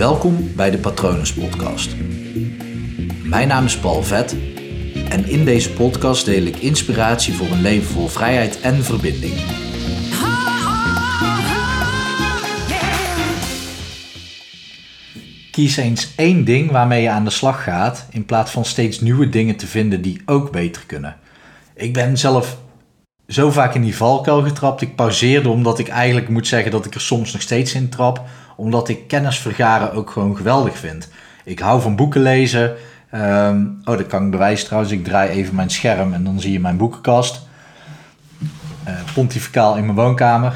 Welkom bij de Patronus Podcast. Mijn naam is Paul Vet en in deze podcast deel ik inspiratie voor een leven vol vrijheid en verbinding. Kies eens één ding waarmee je aan de slag gaat in plaats van steeds nieuwe dingen te vinden die ook beter kunnen. Ik ben zelf zo vaak in die valkuil getrapt. Ik pauzeerde omdat ik eigenlijk moet zeggen dat ik er soms nog steeds in trap. Omdat ik kennis vergaren ook gewoon geweldig vind. Ik hou van boeken lezen. Ehm, oh, dat kan ik bewijzen trouwens. Ik draai even mijn scherm en dan zie je mijn boekenkast. Uh, pontificaal in mijn woonkamer.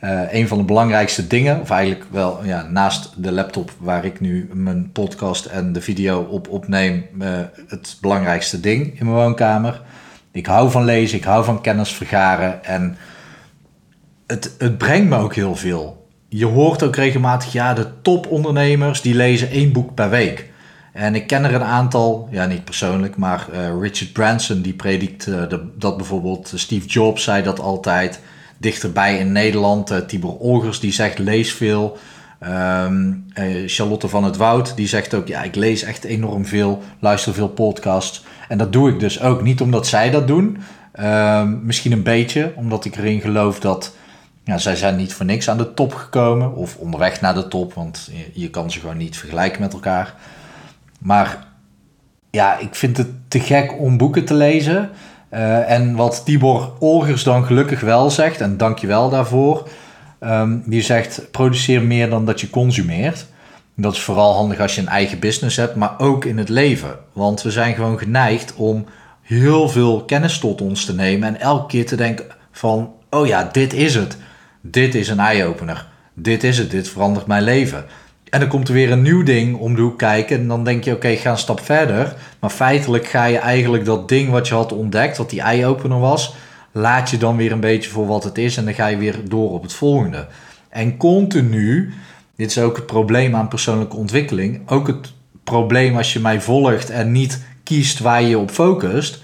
Uh, een van de belangrijkste dingen, of eigenlijk wel ja, naast de laptop waar ik nu mijn podcast en de video op opneem, uh, het belangrijkste ding in mijn woonkamer. Ik hou van lezen, ik hou van kennis vergaren en het, het brengt me ook heel veel. Je hoort ook regelmatig, ja, de topondernemers die lezen één boek per week. En ik ken er een aantal, ja niet persoonlijk, maar uh, Richard Branson die predikt de, dat bijvoorbeeld. Steve Jobs zei dat altijd. Dichterbij in Nederland, Tibor Olgers die zegt lees veel. Um, Charlotte van het Woud die zegt ook, ja ik lees echt enorm veel, luister veel podcasts. En dat doe ik dus ook niet omdat zij dat doen. Um, misschien een beetje omdat ik erin geloof dat ja, zij zijn niet voor niks aan de top gekomen. Of onderweg naar de top, want je, kan ze gewoon niet vergelijken met elkaar. Maar ja, ik vind het te gek om boeken te lezen. Uh, en wat Tibor Olgers dan gelukkig wel zegt, en dank je wel daarvoor. Um, die zegt, produceer meer dan dat je consumeert. Dat is vooral handig als je een eigen business hebt, maar ook in het leven. Want we zijn gewoon geneigd om heel veel kennis tot ons te nemen en elke keer te denken van, oh ja, dit is het. Dit is een eye-opener. Dit is het, dit verandert mijn leven. En dan komt er weer een nieuw ding om de hoek kijken en dan denk je, oké, ga een stap verder. Maar feitelijk ga je eigenlijk dat ding wat je had ontdekt, wat die eye-opener was, laat je dan weer een beetje voor wat het is en dan ga je weer door op het volgende. En continu dit is ook het probleem aan persoonlijke ontwikkeling. Ook het probleem als je mij volgt en niet kiest waar je je op focust.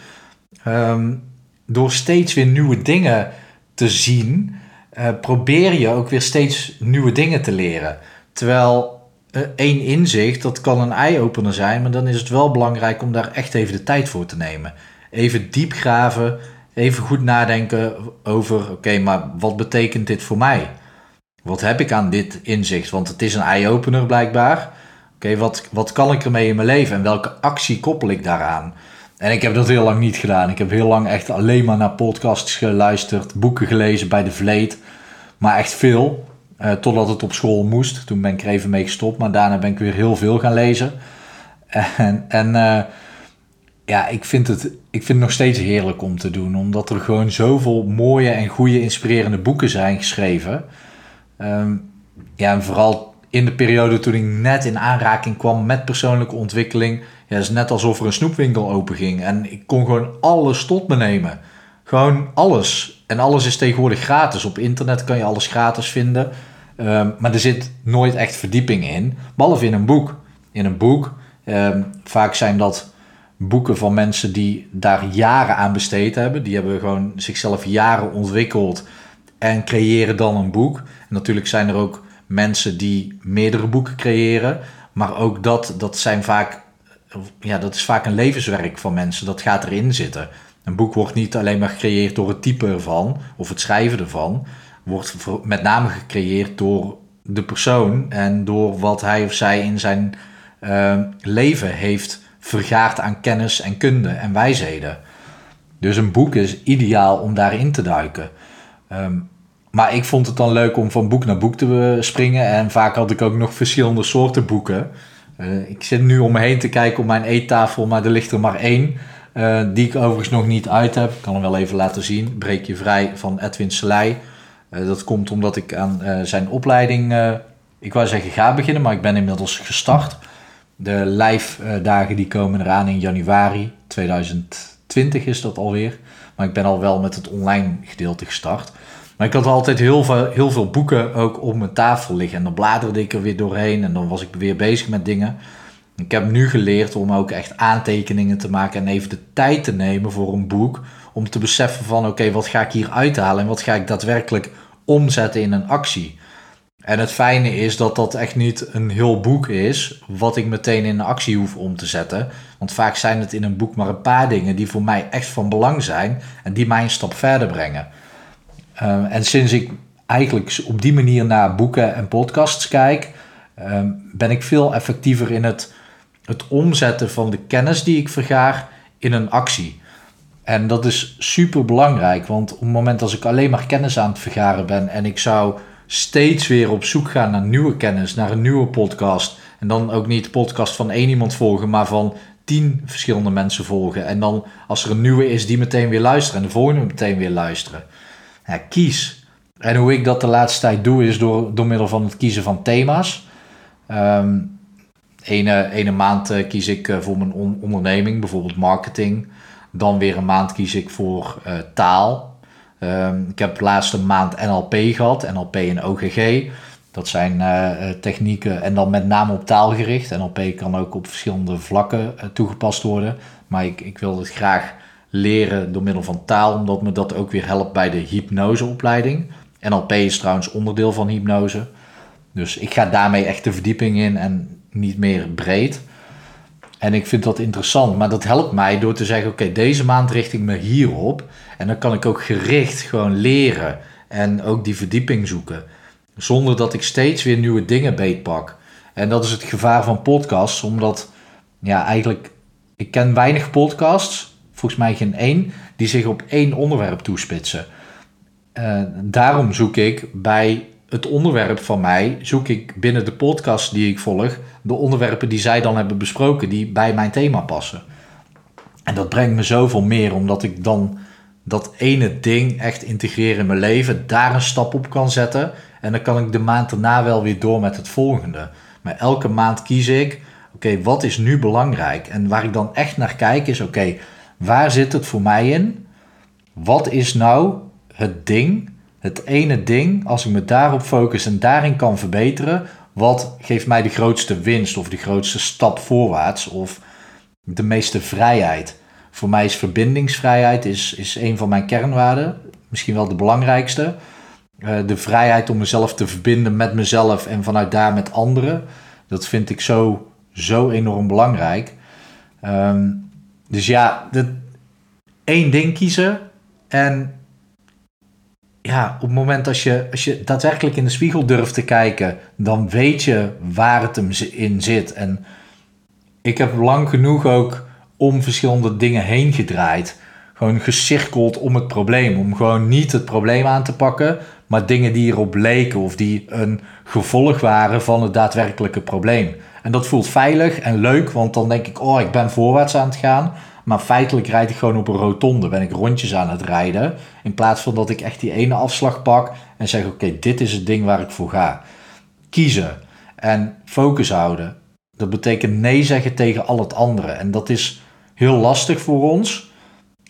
Um, door steeds weer nieuwe dingen te zien, uh, probeer je ook weer steeds nieuwe dingen te leren. Terwijl uh, één inzicht, dat kan een eye-opener zijn, maar dan is het wel belangrijk om daar echt even de tijd voor te nemen. Even diep graven, even goed nadenken over, oké, maar wat betekent dit voor mij? Wat heb ik aan dit inzicht? Want het is een eye-opener blijkbaar. Oké, wat, wat kan ik ermee in mijn leven en welke actie koppel ik daaraan? En ik heb dat heel lang niet gedaan. Ik heb heel lang echt alleen maar naar podcasts geluisterd, boeken gelezen bij de Vleet. Maar echt veel. Uh, totdat het op school moest. Toen ben ik er even mee gestopt. Maar daarna ben ik weer heel veel gaan lezen. En, en uh, ja, ik vind, het, ik vind nog steeds heerlijk om te doen. Omdat er gewoon zoveel mooie en goede, inspirerende boeken zijn geschreven. Um, ja, en vooral in de periode toen ik net in aanraking kwam met persoonlijke ontwikkeling. Ja, het is net alsof er een snoepwinkel open ging. En ik kon gewoon alles tot me nemen. Gewoon alles. En alles is tegenwoordig gratis. Op internet kan je alles gratis vinden. Um, maar er zit nooit echt verdieping in. Behalve in een boek. In een boek. Um, vaak zijn dat boeken van mensen die daar jaren aan besteed hebben. Die hebben gewoon zichzelf jaren ontwikkeld en creëren dan een boek. En natuurlijk zijn er ook mensen die meerdere boeken creëren, maar ook dat, dat zijn vaak, ja, dat is vaak een levenswerk van mensen. Dat gaat erin zitten. Een boek wordt niet alleen maar gecreëerd door het type ervan of het schrijven ervan, wordt met name gecreëerd door de persoon en door wat hij of zij in zijn uh, leven heeft vergaard aan kennis en kunde en wijsheden. Dus een boek is ideaal om daarin te duiken. Um, maar ik vond het dan leuk om van boek naar boek te springen. En vaak had ik ook nog verschillende soorten boeken. Uh, ik zit nu om me heen te kijken op mijn eettafel, maar er ligt er maar één. Uh, die ik overigens nog niet uit heb. Ik kan hem wel even laten zien. Breek je vrij van Edwin Selei. Uh, dat komt omdat ik aan zijn opleiding, ik wou zeggen ga beginnen, maar ik ben inmiddels gestart. De live dagen die komen eraan in januari 2020 is dat alweer. Maar ik ben al wel met het online gedeelte gestart. Maar ik had altijd heel veel, heel veel boeken ook op mijn tafel liggen. En dan bladerde ik er weer doorheen en dan was ik weer bezig met dingen. Ik heb nu geleerd om ook echt aantekeningen te maken en even de tijd te nemen voor een boek. Om te beseffen van oké, wat ga ik hier uithalen en wat ga ik daadwerkelijk omzetten in een actie. En het fijne is dat dat echt niet een heel boek is, wat ik meteen in actie hoef om te zetten. Want vaak zijn het in een boek maar een paar dingen die voor mij echt van belang zijn en die mij een stap verder brengen. Uh, en sinds ik eigenlijk op die manier naar boeken en podcasts kijk, uh, ben ik veel effectiever in het, het omzetten van de kennis die ik vergaar in een actie. En dat is super belangrijk, want op het moment als ik alleen maar kennis aan het vergaren ben en ik zou steeds weer op zoek gaan naar nieuwe kennis, naar een nieuwe podcast. En dan ook niet de podcast van één iemand volgen, maar van tien verschillende mensen volgen. En dan als er een nieuwe is, die meteen weer luisteren en de volgende meteen weer luisteren. Ja, kies. En hoe ik dat de laatste tijd doe, is door, door middel van het kiezen van thema's. Um, ene, ene maand uh, kies ik uh, voor mijn on onderneming, bijvoorbeeld marketing. Dan weer een maand kies ik voor uh, taal. Um, ik heb de laatste maand NLP gehad, NLP en OGG. Dat zijn technieken en dan met name op taal gericht. NLP kan ook op verschillende vlakken toegepast worden. Maar ik, ik wil het graag leren door middel van taal, omdat me dat ook weer helpt bij de hypnoseopleiding. NLP is trouwens onderdeel van hypnose. Dus ik ga daarmee echt de verdieping in en niet meer breed. En ik vind dat interessant, maar dat helpt mij door te zeggen: oké, deze maand richt ik me hierop. En dan kan ik ook gericht gewoon leren en ook die verdieping zoeken. Zonder dat ik steeds weer nieuwe dingen beetpak. En dat is het gevaar van podcasts, omdat ja, eigenlijk, ik ken weinig podcasts, volgens mij geen één, die zich op één onderwerp toespitsen. Uh, daarom zoek ik bij het onderwerp van mij, zoek ik binnen de podcast die ik volg, de onderwerpen die zij dan hebben besproken, die bij mijn thema passen. En dat brengt me zoveel meer, omdat ik dan dat ene ding echt integreer in mijn leven, daar een stap op kan zetten. En dan kan ik de maand daarna wel weer door met het volgende. Maar elke maand kies ik, oké, wat is nu belangrijk? En waar ik dan echt naar kijk is, oké, waar zit het voor mij in? Wat is nou het ding, het ene ding, als ik me daarop focus en daarin kan verbeteren, wat geeft mij de grootste winst of de grootste stap voorwaarts of de meeste vrijheid? Voor mij is verbindingsvrijheid is, is een van mijn kernwaarden. Misschien wel de belangrijkste. Uh, de vrijheid om mezelf te verbinden met mezelf en vanuit daar met anderen. Dat vind ik zo, zo enorm belangrijk. Um, dus ja, de, één ding kiezen. En ja, op het moment als je, als je daadwerkelijk in de spiegel durft te kijken, dan weet je waar het hem in zit. En ik heb lang genoeg ook om verschillende dingen heen gedraaid. Gewoon gecirkeld om het probleem. Om gewoon niet het probleem aan te pakken, maar dingen die erop leken of die een gevolg waren van het daadwerkelijke probleem. En dat voelt veilig en leuk, want dan denk ik, oh, ik ben voorwaarts aan het gaan. Maar feitelijk rijd ik gewoon op een rotonde, ben ik rondjes aan het rijden. In plaats van dat ik echt die ene afslag pak en zeg, oké, dit is het ding waar ik voor ga. Kiezen en focus houden. Dat betekent nee zeggen tegen al het andere. En dat is heel lastig voor ons.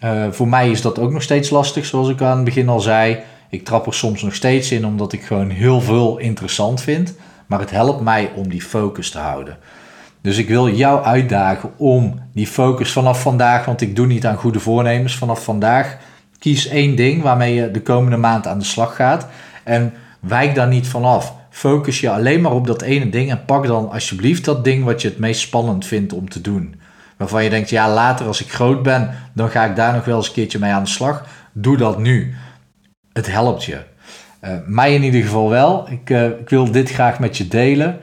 Uh, voor mij is dat ook nog steeds lastig, zoals ik aan het begin al zei. Ik trap er soms nog steeds in omdat ik gewoon heel veel interessant vind. Maar het helpt mij om die focus te houden. Dus ik wil jou uitdagen om die focus vanaf vandaag, want ik doe niet aan goede voornemens, vanaf vandaag kies één ding waarmee je de komende maand aan de slag gaat. En wijk daar niet vanaf. Focus je alleen maar op dat ene ding en pak dan alsjeblieft dat ding wat je het meest spannend vindt om te doen waarvan je denkt, ja, later als ik groot ben, dan ga ik daar nog wel eens een keertje mee aan de slag. Doe dat nu. Het helpt je. Uh, mij in ieder geval wel. Ik, uh, ik, wil dit graag met je delen.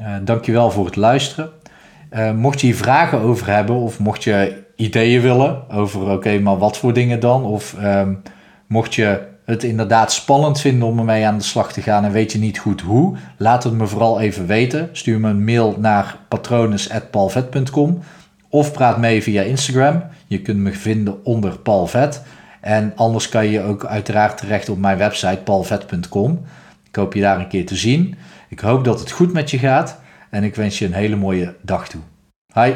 Uh, dankjewel voor het luisteren. mocht je hier vragen over hebben of mocht je ideeën willen over, oké, maar wat voor dingen dan? Of um, mocht je het inderdaad spannend vinden om ermee aan de slag te gaan en weet je niet goed hoe, laat het me vooral even weten. Stuur me een mail naar patrones.palvet.com of praat mee via Instagram. Je kunt me vinden onder Paul Vet. En anders kan je ook uiteraard terecht op mijn website paulvet.com. Ik hoop je daar een keer te zien. Ik hoop dat het goed met je gaat en ik wens je een hele mooie dag toe. Hi!